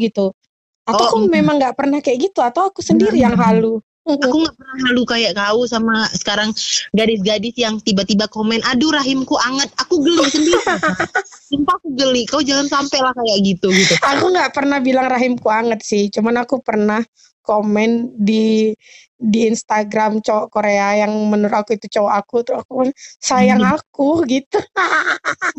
gitu. Atau Oh, aku memang nggak pernah kayak gitu atau aku sendiri yang halu? Aku nggak pernah halu kayak kau sama sekarang gadis-gadis yang tiba-tiba komen, aduh rahimku anget, aku geli sendiri. Sumpah aku geli, kau jangan sampai lah kayak gitu gitu. Aku nggak pernah bilang rahimku anget sih, cuman aku pernah komen di di Instagram cowok Korea yang menurut aku itu cowok aku terus aku sayang hmm. aku gitu.